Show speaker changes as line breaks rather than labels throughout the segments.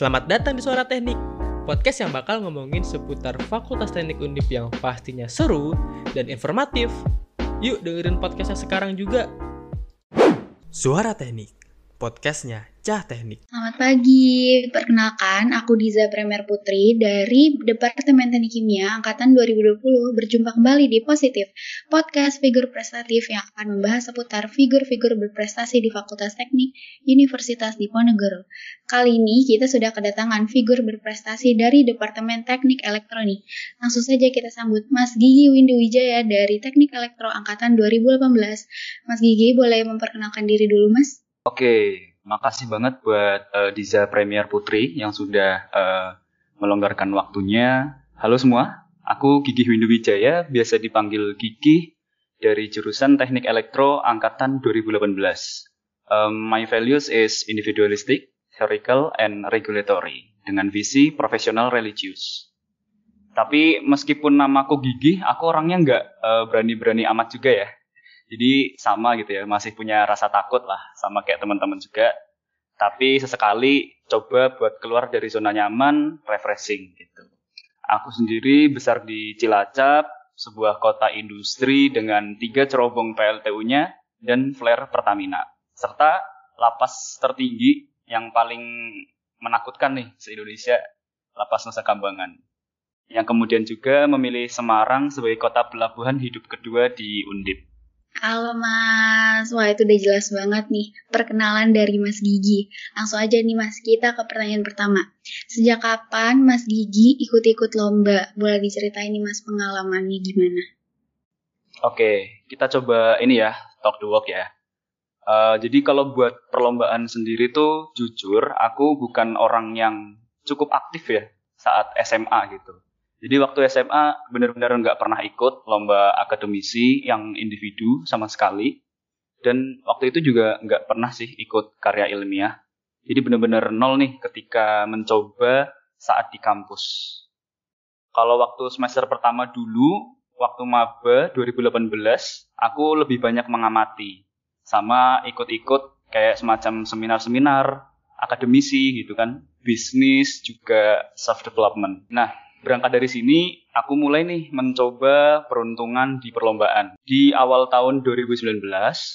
Selamat datang di Suara Teknik, podcast yang bakal ngomongin seputar Fakultas Teknik Undip yang pastinya seru dan informatif. Yuk dengerin podcastnya sekarang juga. Suara Teknik, podcastnya Cah Teknik.
Selamat pagi, perkenalkan aku Diza Premier Putri dari Departemen Teknik Kimia Angkatan 2020 berjumpa kembali di Positif, podcast figur prestatif yang akan membahas seputar figur-figur berprestasi di Fakultas Teknik Universitas Diponegoro. Kali ini kita sudah kedatangan figur berprestasi dari Departemen Teknik Elektronik. Langsung saja kita sambut Mas Gigi Windu Wijaya dari Teknik Elektro Angkatan 2018. Mas Gigi boleh memperkenalkan diri dulu Mas?
Oke, makasih banget buat uh, Diza Premier Putri yang sudah uh, melonggarkan waktunya. Halo semua, aku Gigi Windu Wijaya, biasa dipanggil Gigi dari jurusan Teknik Elektro angkatan 2018. Um, my values is individualistic, theoretical, and regulatory dengan visi profesional religius. Tapi meskipun namaku Gigi, aku orangnya nggak uh, berani-berani amat juga ya jadi sama gitu ya, masih punya rasa takut lah sama kayak teman-teman juga. Tapi sesekali coba buat keluar dari zona nyaman, refreshing gitu. Aku sendiri besar di Cilacap, sebuah kota industri dengan tiga cerobong PLTU-nya dan flare Pertamina. Serta lapas tertinggi yang paling menakutkan nih se-Indonesia, lapas Nusa Kambangan. Yang kemudian juga memilih Semarang sebagai kota pelabuhan hidup kedua di Undip.
Halo Mas, wah itu udah jelas banget nih perkenalan dari Mas Gigi. Langsung aja nih Mas, kita ke pertanyaan pertama. Sejak kapan Mas Gigi ikut-ikut lomba? Boleh diceritain nih Mas pengalamannya gimana?
Oke, kita coba ini ya, talk the walk ya. Uh, jadi kalau buat perlombaan sendiri tuh jujur, aku bukan orang yang cukup aktif ya saat SMA gitu. Jadi waktu SMA benar-benar nggak pernah ikut lomba akademisi yang individu sama sekali. Dan waktu itu juga nggak pernah sih ikut karya ilmiah. Jadi benar-benar nol nih ketika mencoba saat di kampus. Kalau waktu semester pertama dulu, waktu maba 2018, aku lebih banyak mengamati. Sama ikut-ikut kayak semacam seminar-seminar, akademisi gitu kan, bisnis juga self development. Nah, Berangkat dari sini, aku mulai nih mencoba peruntungan di perlombaan. Di awal tahun 2019,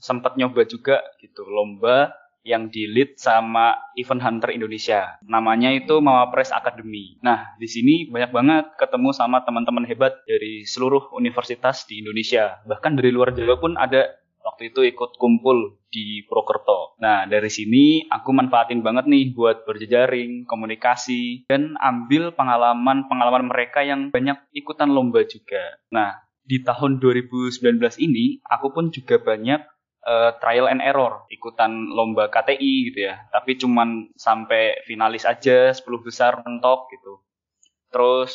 sempat nyoba juga gitu, lomba yang di lead sama Event Hunter Indonesia. Namanya itu Mawapres Academy. Nah, di sini banyak banget ketemu sama teman-teman hebat dari seluruh universitas di Indonesia. Bahkan dari luar Jawa pun ada waktu itu ikut kumpul di Prokerto. Nah, dari sini aku manfaatin banget nih buat berjejaring, komunikasi, dan ambil pengalaman-pengalaman mereka yang banyak ikutan lomba juga. Nah, di tahun 2019 ini, aku pun juga banyak uh, trial and error, ikutan lomba KTI gitu ya. Tapi cuman sampai finalis aja, 10 besar mentok gitu. Terus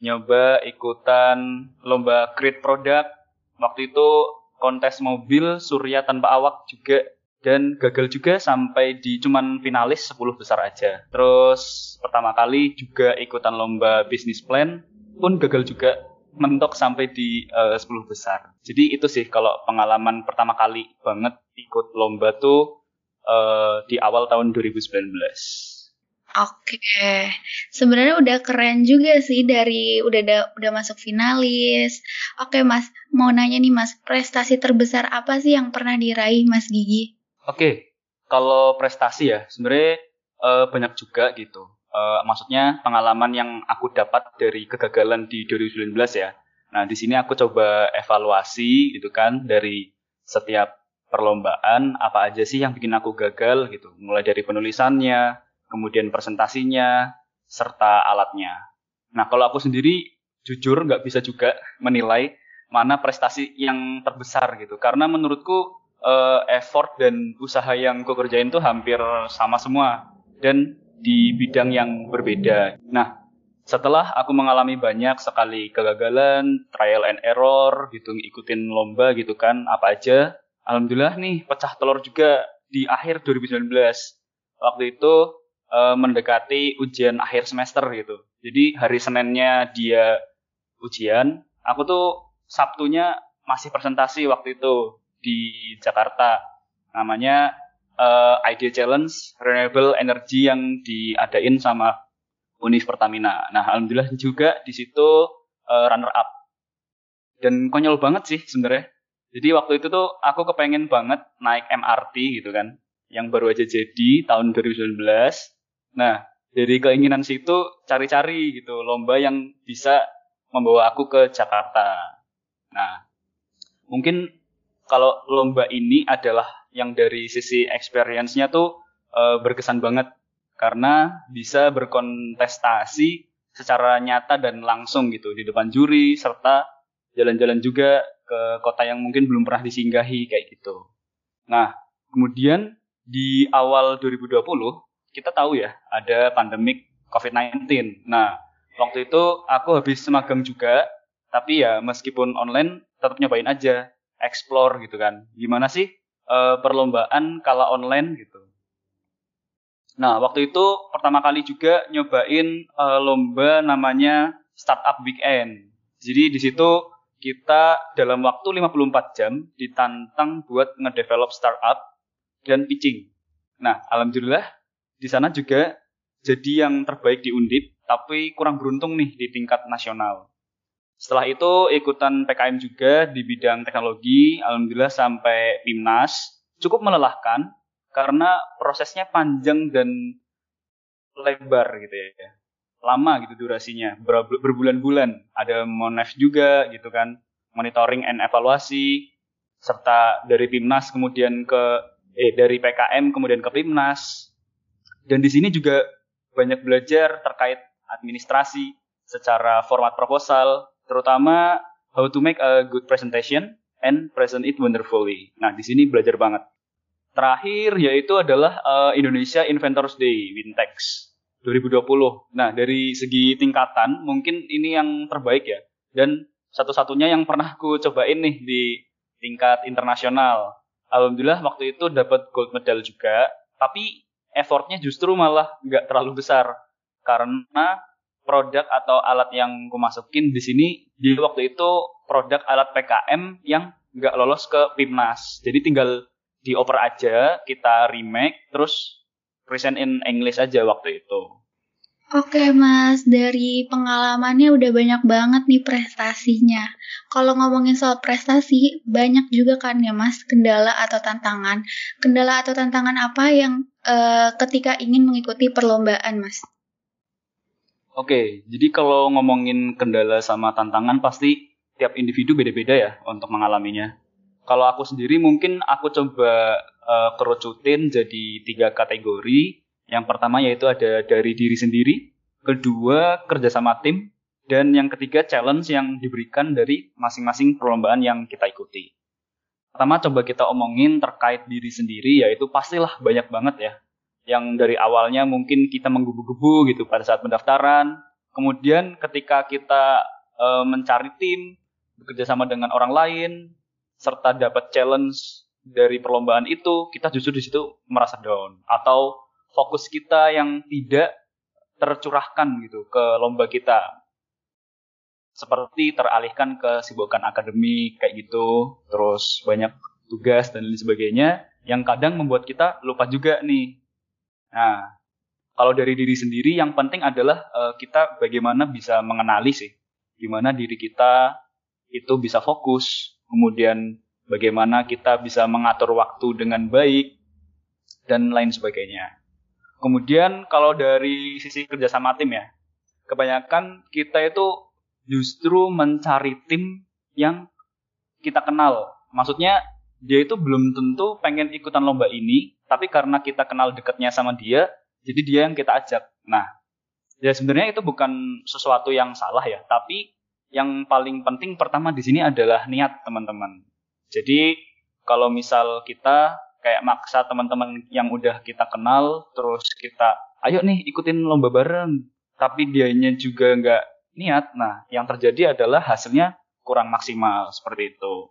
nyoba ikutan lomba create product. Waktu itu kontes mobil Surya tanpa awak juga dan gagal juga sampai di cuman finalis 10 besar aja. Terus pertama kali juga ikutan lomba bisnis plan pun gagal juga mentok sampai di uh, 10 besar. Jadi itu sih kalau pengalaman pertama kali banget ikut lomba tuh uh, di awal tahun 2019.
Oke, sebenarnya udah keren juga sih dari udah da, udah masuk finalis. Oke Mas, mau nanya nih Mas, prestasi terbesar apa sih yang pernah diraih Mas Gigi?
Oke, kalau prestasi ya sebenarnya uh, banyak juga gitu. Uh, maksudnya pengalaman yang aku dapat dari kegagalan di 2019 ya. Nah di sini aku coba evaluasi gitu kan dari setiap perlombaan apa aja sih yang bikin aku gagal gitu. Mulai dari penulisannya, kemudian presentasinya, serta alatnya. Nah, kalau aku sendiri jujur nggak bisa juga menilai mana prestasi yang terbesar gitu. Karena menurutku uh, effort dan usaha yang aku kerjain tuh hampir sama semua dan di bidang yang berbeda. Nah, setelah aku mengalami banyak sekali kegagalan, trial and error gitu, ikutin lomba gitu kan, apa aja. Alhamdulillah nih pecah telur juga di akhir 2019. Waktu itu uh, mendekati ujian akhir semester gitu. Jadi hari Seninnya dia ujian, aku tuh Sabtunya masih presentasi waktu itu di Jakarta. Namanya uh, Idea Challenge Renewable Energy yang diadain sama Univ Pertamina. Nah, alhamdulillah juga di situ uh, runner up. Dan konyol banget sih sebenarnya. Jadi waktu itu tuh aku kepengen banget naik MRT gitu kan, yang baru aja jadi tahun 2019. Nah, dari keinginan situ cari-cari gitu lomba yang bisa membawa aku ke Jakarta. Nah, mungkin kalau lomba ini adalah yang dari sisi experience-nya tuh e, berkesan banget karena bisa berkontestasi secara nyata dan langsung gitu di depan juri serta jalan-jalan juga ke kota yang mungkin belum pernah disinggahi kayak gitu. Nah, kemudian di awal 2020 kita tahu ya ada pandemik COVID-19. Nah, waktu itu aku habis semagang juga, tapi ya meskipun online tetap nyobain aja, explore gitu kan. Gimana sih uh, perlombaan kala online gitu. Nah, waktu itu pertama kali juga nyobain uh, lomba namanya Startup Weekend. Jadi di situ kita dalam waktu 54 jam ditantang buat ngedevelop startup dan pitching. Nah, alhamdulillah di sana juga jadi yang terbaik di Undip, tapi kurang beruntung nih di tingkat nasional. Setelah itu ikutan PKM juga di bidang teknologi, alhamdulillah sampai PIMNAS. Cukup melelahkan karena prosesnya panjang dan lebar gitu ya lama gitu durasinya berbulan-bulan ada monef juga gitu kan monitoring and evaluasi serta dari Pimnas kemudian ke eh dari PKM kemudian ke Pimnas dan di sini juga banyak belajar terkait administrasi secara format proposal terutama how to make a good presentation and present it wonderfully. Nah, di sini belajar banget. Terakhir yaitu adalah uh, Indonesia Inventors Day Wintex 2020. Nah, dari segi tingkatan mungkin ini yang terbaik ya. Dan satu-satunya yang pernah aku cobain nih di tingkat internasional. Alhamdulillah waktu itu dapat gold medal juga, tapi effortnya justru malah nggak terlalu besar karena produk atau alat yang aku masukin di sini di waktu itu produk alat PKM yang nggak lolos ke PIMNAS. Jadi tinggal dioper aja, kita remake, terus present in English aja waktu itu.
Oke mas, dari pengalamannya udah banyak banget nih prestasinya. Kalau ngomongin soal prestasi, banyak juga kan ya mas kendala atau tantangan. Kendala atau tantangan apa yang uh, ketika ingin mengikuti perlombaan mas?
Oke, jadi kalau ngomongin kendala sama tantangan pasti tiap individu beda-beda ya untuk mengalaminya. Kalau aku sendiri mungkin aku coba uh, kerucutin jadi tiga kategori. Yang pertama yaitu ada dari diri sendiri, kedua kerjasama tim, dan yang ketiga challenge yang diberikan dari masing-masing perlombaan yang kita ikuti. Pertama coba kita omongin terkait diri sendiri, yaitu pastilah banyak banget ya. Yang dari awalnya mungkin kita menggebu-gebu gitu pada saat pendaftaran, kemudian ketika kita e, mencari tim, bekerja sama dengan orang lain, serta dapat challenge dari perlombaan itu kita justru di situ merasa down atau fokus kita yang tidak tercurahkan gitu ke lomba kita seperti teralihkan ke sibukan akademik kayak gitu terus banyak tugas dan lain sebagainya yang kadang membuat kita lupa juga nih nah kalau dari diri sendiri yang penting adalah uh, kita bagaimana bisa mengenali sih gimana diri kita itu bisa fokus kemudian bagaimana kita bisa mengatur waktu dengan baik, dan lain sebagainya. Kemudian kalau dari sisi kerjasama tim ya, kebanyakan kita itu justru mencari tim yang kita kenal. Maksudnya dia itu belum tentu pengen ikutan lomba ini, tapi karena kita kenal dekatnya sama dia, jadi dia yang kita ajak. Nah, ya sebenarnya itu bukan sesuatu yang salah ya, tapi yang paling penting pertama di sini adalah niat teman-teman. Jadi kalau misal kita kayak maksa teman-teman yang udah kita kenal, terus kita, ayo nih ikutin lomba bareng, tapi dianya juga nggak niat, nah yang terjadi adalah hasilnya kurang maksimal seperti itu.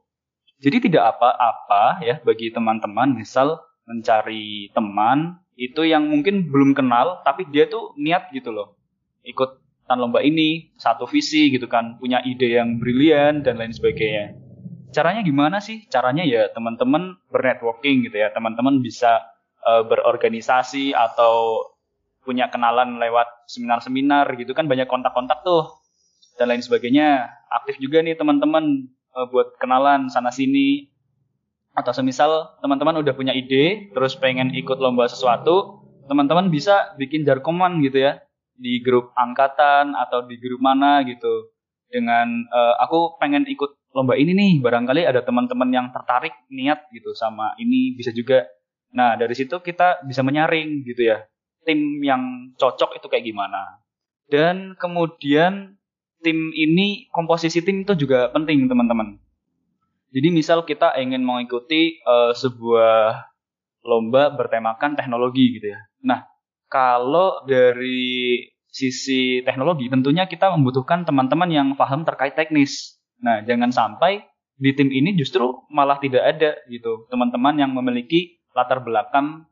Jadi tidak apa-apa ya bagi teman-teman misal mencari teman itu yang mungkin belum kenal tapi dia tuh niat gitu loh ikut lomba ini satu visi gitu kan punya ide yang brilian dan lain sebagainya caranya gimana sih? Caranya ya teman-teman bernetworking gitu ya. Teman-teman bisa uh, berorganisasi atau punya kenalan lewat seminar-seminar gitu kan. Banyak kontak-kontak tuh dan lain sebagainya. Aktif juga nih teman-teman uh, buat kenalan sana sini atau semisal teman-teman udah punya ide terus pengen ikut lomba sesuatu teman-teman bisa bikin jarkoman gitu ya. Di grup angkatan atau di grup mana gitu. Dengan uh, aku pengen ikut lomba ini nih barangkali ada teman-teman yang tertarik niat gitu sama ini bisa juga nah dari situ kita bisa menyaring gitu ya tim yang cocok itu kayak gimana dan kemudian tim ini komposisi tim itu juga penting teman-teman jadi misal kita ingin mengikuti uh, sebuah lomba bertemakan teknologi gitu ya. Nah, kalau dari sisi teknologi tentunya kita membutuhkan teman-teman yang paham terkait teknis. Nah, jangan sampai di tim ini justru malah tidak ada gitu teman-teman yang memiliki latar belakang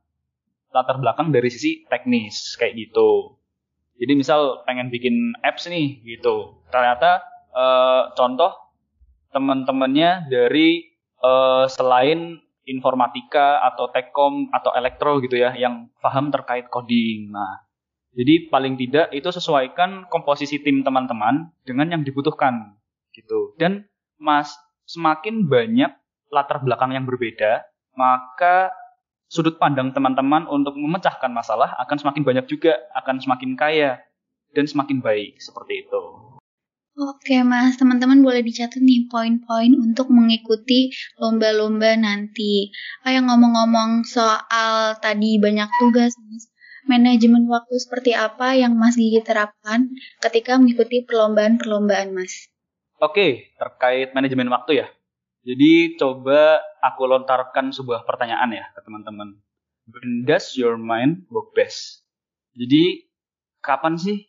latar belakang dari sisi teknis kayak gitu. Jadi misal pengen bikin apps nih gitu, ternyata uh, contoh teman-temannya dari uh, selain informatika atau tekom atau elektro gitu ya yang paham terkait coding. Nah, jadi paling tidak itu sesuaikan komposisi tim teman-teman dengan yang dibutuhkan gitu. Dan Mas semakin banyak latar belakang yang berbeda, maka sudut pandang teman-teman untuk memecahkan masalah akan semakin banyak juga, akan semakin kaya dan semakin baik seperti itu.
Oke mas, teman-teman boleh dicatat nih poin-poin untuk mengikuti lomba-lomba nanti. Oh yang ngomong-ngomong soal tadi banyak tugas, mas. manajemen waktu seperti apa yang Mas Gigi terapkan ketika mengikuti perlombaan-perlombaan mas?
Oke, terkait manajemen waktu ya. Jadi coba aku lontarkan sebuah pertanyaan ya ke teman-teman. When does your mind work best? Jadi kapan sih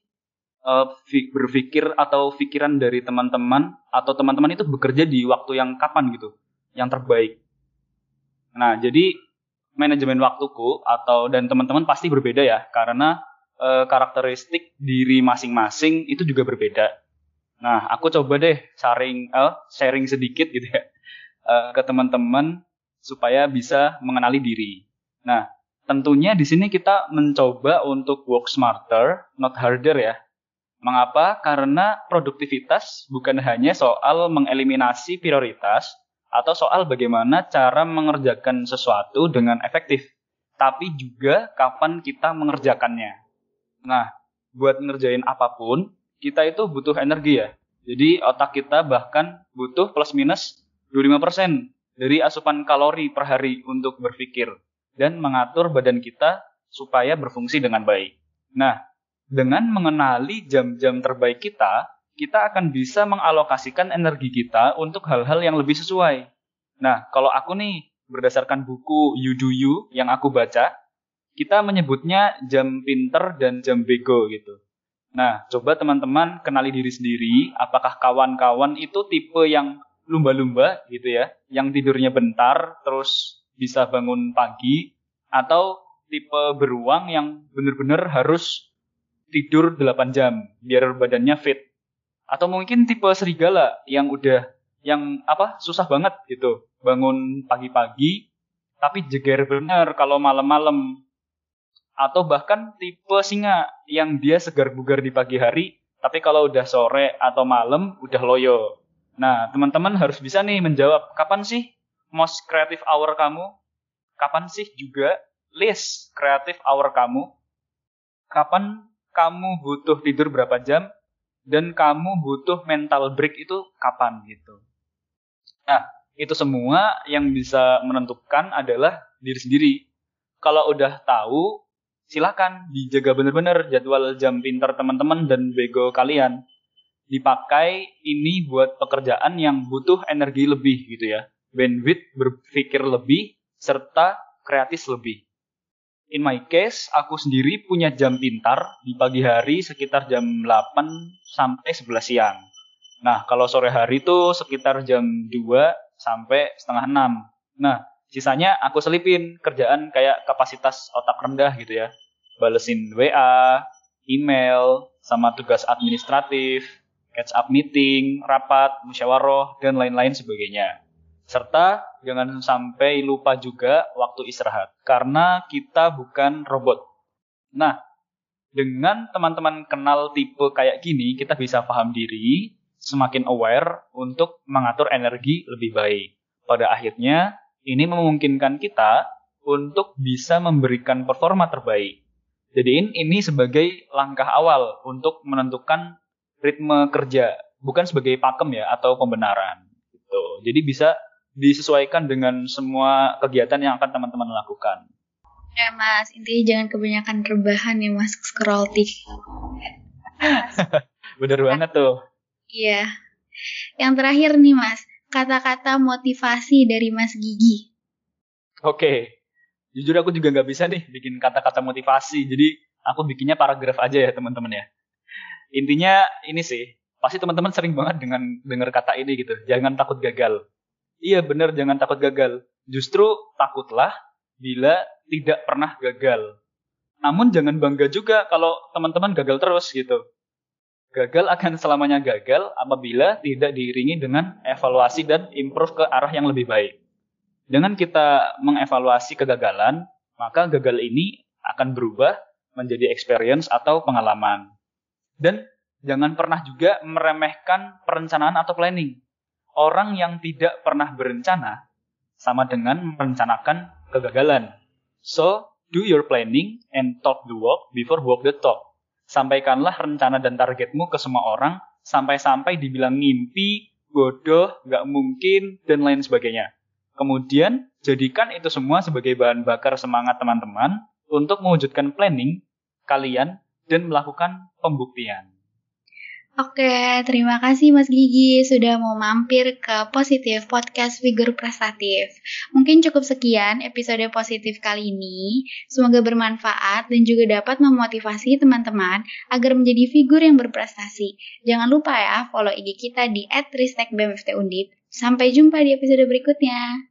uh, berpikir atau pikiran dari teman-teman atau teman-teman itu bekerja di waktu yang kapan gitu, yang terbaik. Nah, jadi manajemen waktuku atau dan teman-teman pasti berbeda ya, karena uh, karakteristik diri masing-masing itu juga berbeda. Nah, aku coba deh sharing uh, sharing sedikit gitu ya uh, ke teman-teman supaya bisa mengenali diri. Nah, tentunya di sini kita mencoba untuk work smarter, not harder ya. Mengapa? Karena produktivitas bukan hanya soal mengeliminasi prioritas atau soal bagaimana cara mengerjakan sesuatu dengan efektif, tapi juga kapan kita mengerjakannya. Nah, buat ngerjain apa pun, kita itu butuh energi ya. Jadi otak kita bahkan butuh plus minus 25% dari asupan kalori per hari untuk berpikir dan mengatur badan kita supaya berfungsi dengan baik. Nah, dengan mengenali jam-jam terbaik kita, kita akan bisa mengalokasikan energi kita untuk hal-hal yang lebih sesuai. Nah, kalau aku nih, berdasarkan buku You Do You yang aku baca, kita menyebutnya jam pinter dan jam bego gitu. Nah, coba teman-teman kenali diri sendiri, apakah kawan-kawan itu tipe yang lumba-lumba gitu ya, yang tidurnya bentar, terus bisa bangun pagi, atau tipe beruang yang benar-benar harus tidur 8 jam biar badannya fit. Atau mungkin tipe serigala yang udah yang apa susah banget gitu bangun pagi-pagi tapi jeger bener kalau malam-malam atau bahkan tipe singa yang dia segar bugar di pagi hari tapi kalau udah sore atau malam udah loyo. Nah, teman-teman harus bisa nih menjawab kapan sih most creative hour kamu? Kapan sih juga least creative hour kamu? Kapan kamu butuh tidur berapa jam dan kamu butuh mental break itu kapan gitu. Nah, itu semua yang bisa menentukan adalah diri sendiri. Kalau udah tahu, silakan dijaga benar-benar jadwal jam pintar teman-teman dan bego kalian. Dipakai ini buat pekerjaan yang butuh energi lebih gitu ya. Bandwidth berpikir lebih serta kreatif lebih. In my case, aku sendiri punya jam pintar di pagi hari sekitar jam 8 sampai 11 siang. Nah, kalau sore hari itu sekitar jam 2 sampai setengah 6. Nah, sisanya aku selipin kerjaan kayak kapasitas otak rendah gitu ya. Balesin WA, email, sama tugas administratif, catch up meeting, rapat, musyawarah, dan lain-lain sebagainya. Serta jangan sampai lupa juga waktu istirahat, karena kita bukan robot. Nah, dengan teman-teman kenal tipe kayak gini, kita bisa paham diri, semakin aware untuk mengatur energi lebih baik. Pada akhirnya, ini memungkinkan kita untuk bisa memberikan performa terbaik. Jadiin ini sebagai langkah awal untuk menentukan ritme kerja, bukan sebagai pakem ya atau pembenaran. Gitu. Jadi bisa disesuaikan dengan semua kegiatan yang akan teman-teman lakukan.
Ya mas, intinya jangan kebanyakan rebahan ya mas, scroll TikTok.
Bener banget tuh.
Iya. Yang terakhir nih mas, kata-kata motivasi dari mas Gigi.
Oke, jujur aku juga nggak bisa nih bikin kata-kata motivasi, jadi aku bikinnya paragraf aja ya teman-teman ya. Intinya ini sih, pasti teman-teman sering banget dengan dengar kata ini gitu, jangan takut gagal. Iya bener, jangan takut gagal. Justru takutlah bila tidak pernah gagal. Namun jangan bangga juga kalau teman-teman gagal terus gitu. Gagal akan selamanya gagal apabila tidak diiringi dengan evaluasi dan improve ke arah yang lebih baik. Dengan kita mengevaluasi kegagalan, maka gagal ini akan berubah menjadi experience atau pengalaman. Dan jangan pernah juga meremehkan perencanaan atau planning orang yang tidak pernah berencana sama dengan merencanakan kegagalan. So, do your planning and talk the walk before walk the talk. Sampaikanlah rencana dan targetmu ke semua orang, sampai-sampai dibilang ngimpi, bodoh, nggak mungkin, dan lain sebagainya. Kemudian, jadikan itu semua sebagai bahan bakar semangat teman-teman untuk mewujudkan planning kalian dan melakukan pembuktian.
Oke, terima kasih Mas Gigi sudah mau mampir ke Positif Podcast Figur Prestatif. Mungkin cukup sekian episode positif kali ini. Semoga bermanfaat dan juga dapat memotivasi teman-teman agar menjadi figur yang berprestasi. Jangan lupa ya follow IG kita di @ristekbmftundip. Sampai jumpa di episode berikutnya.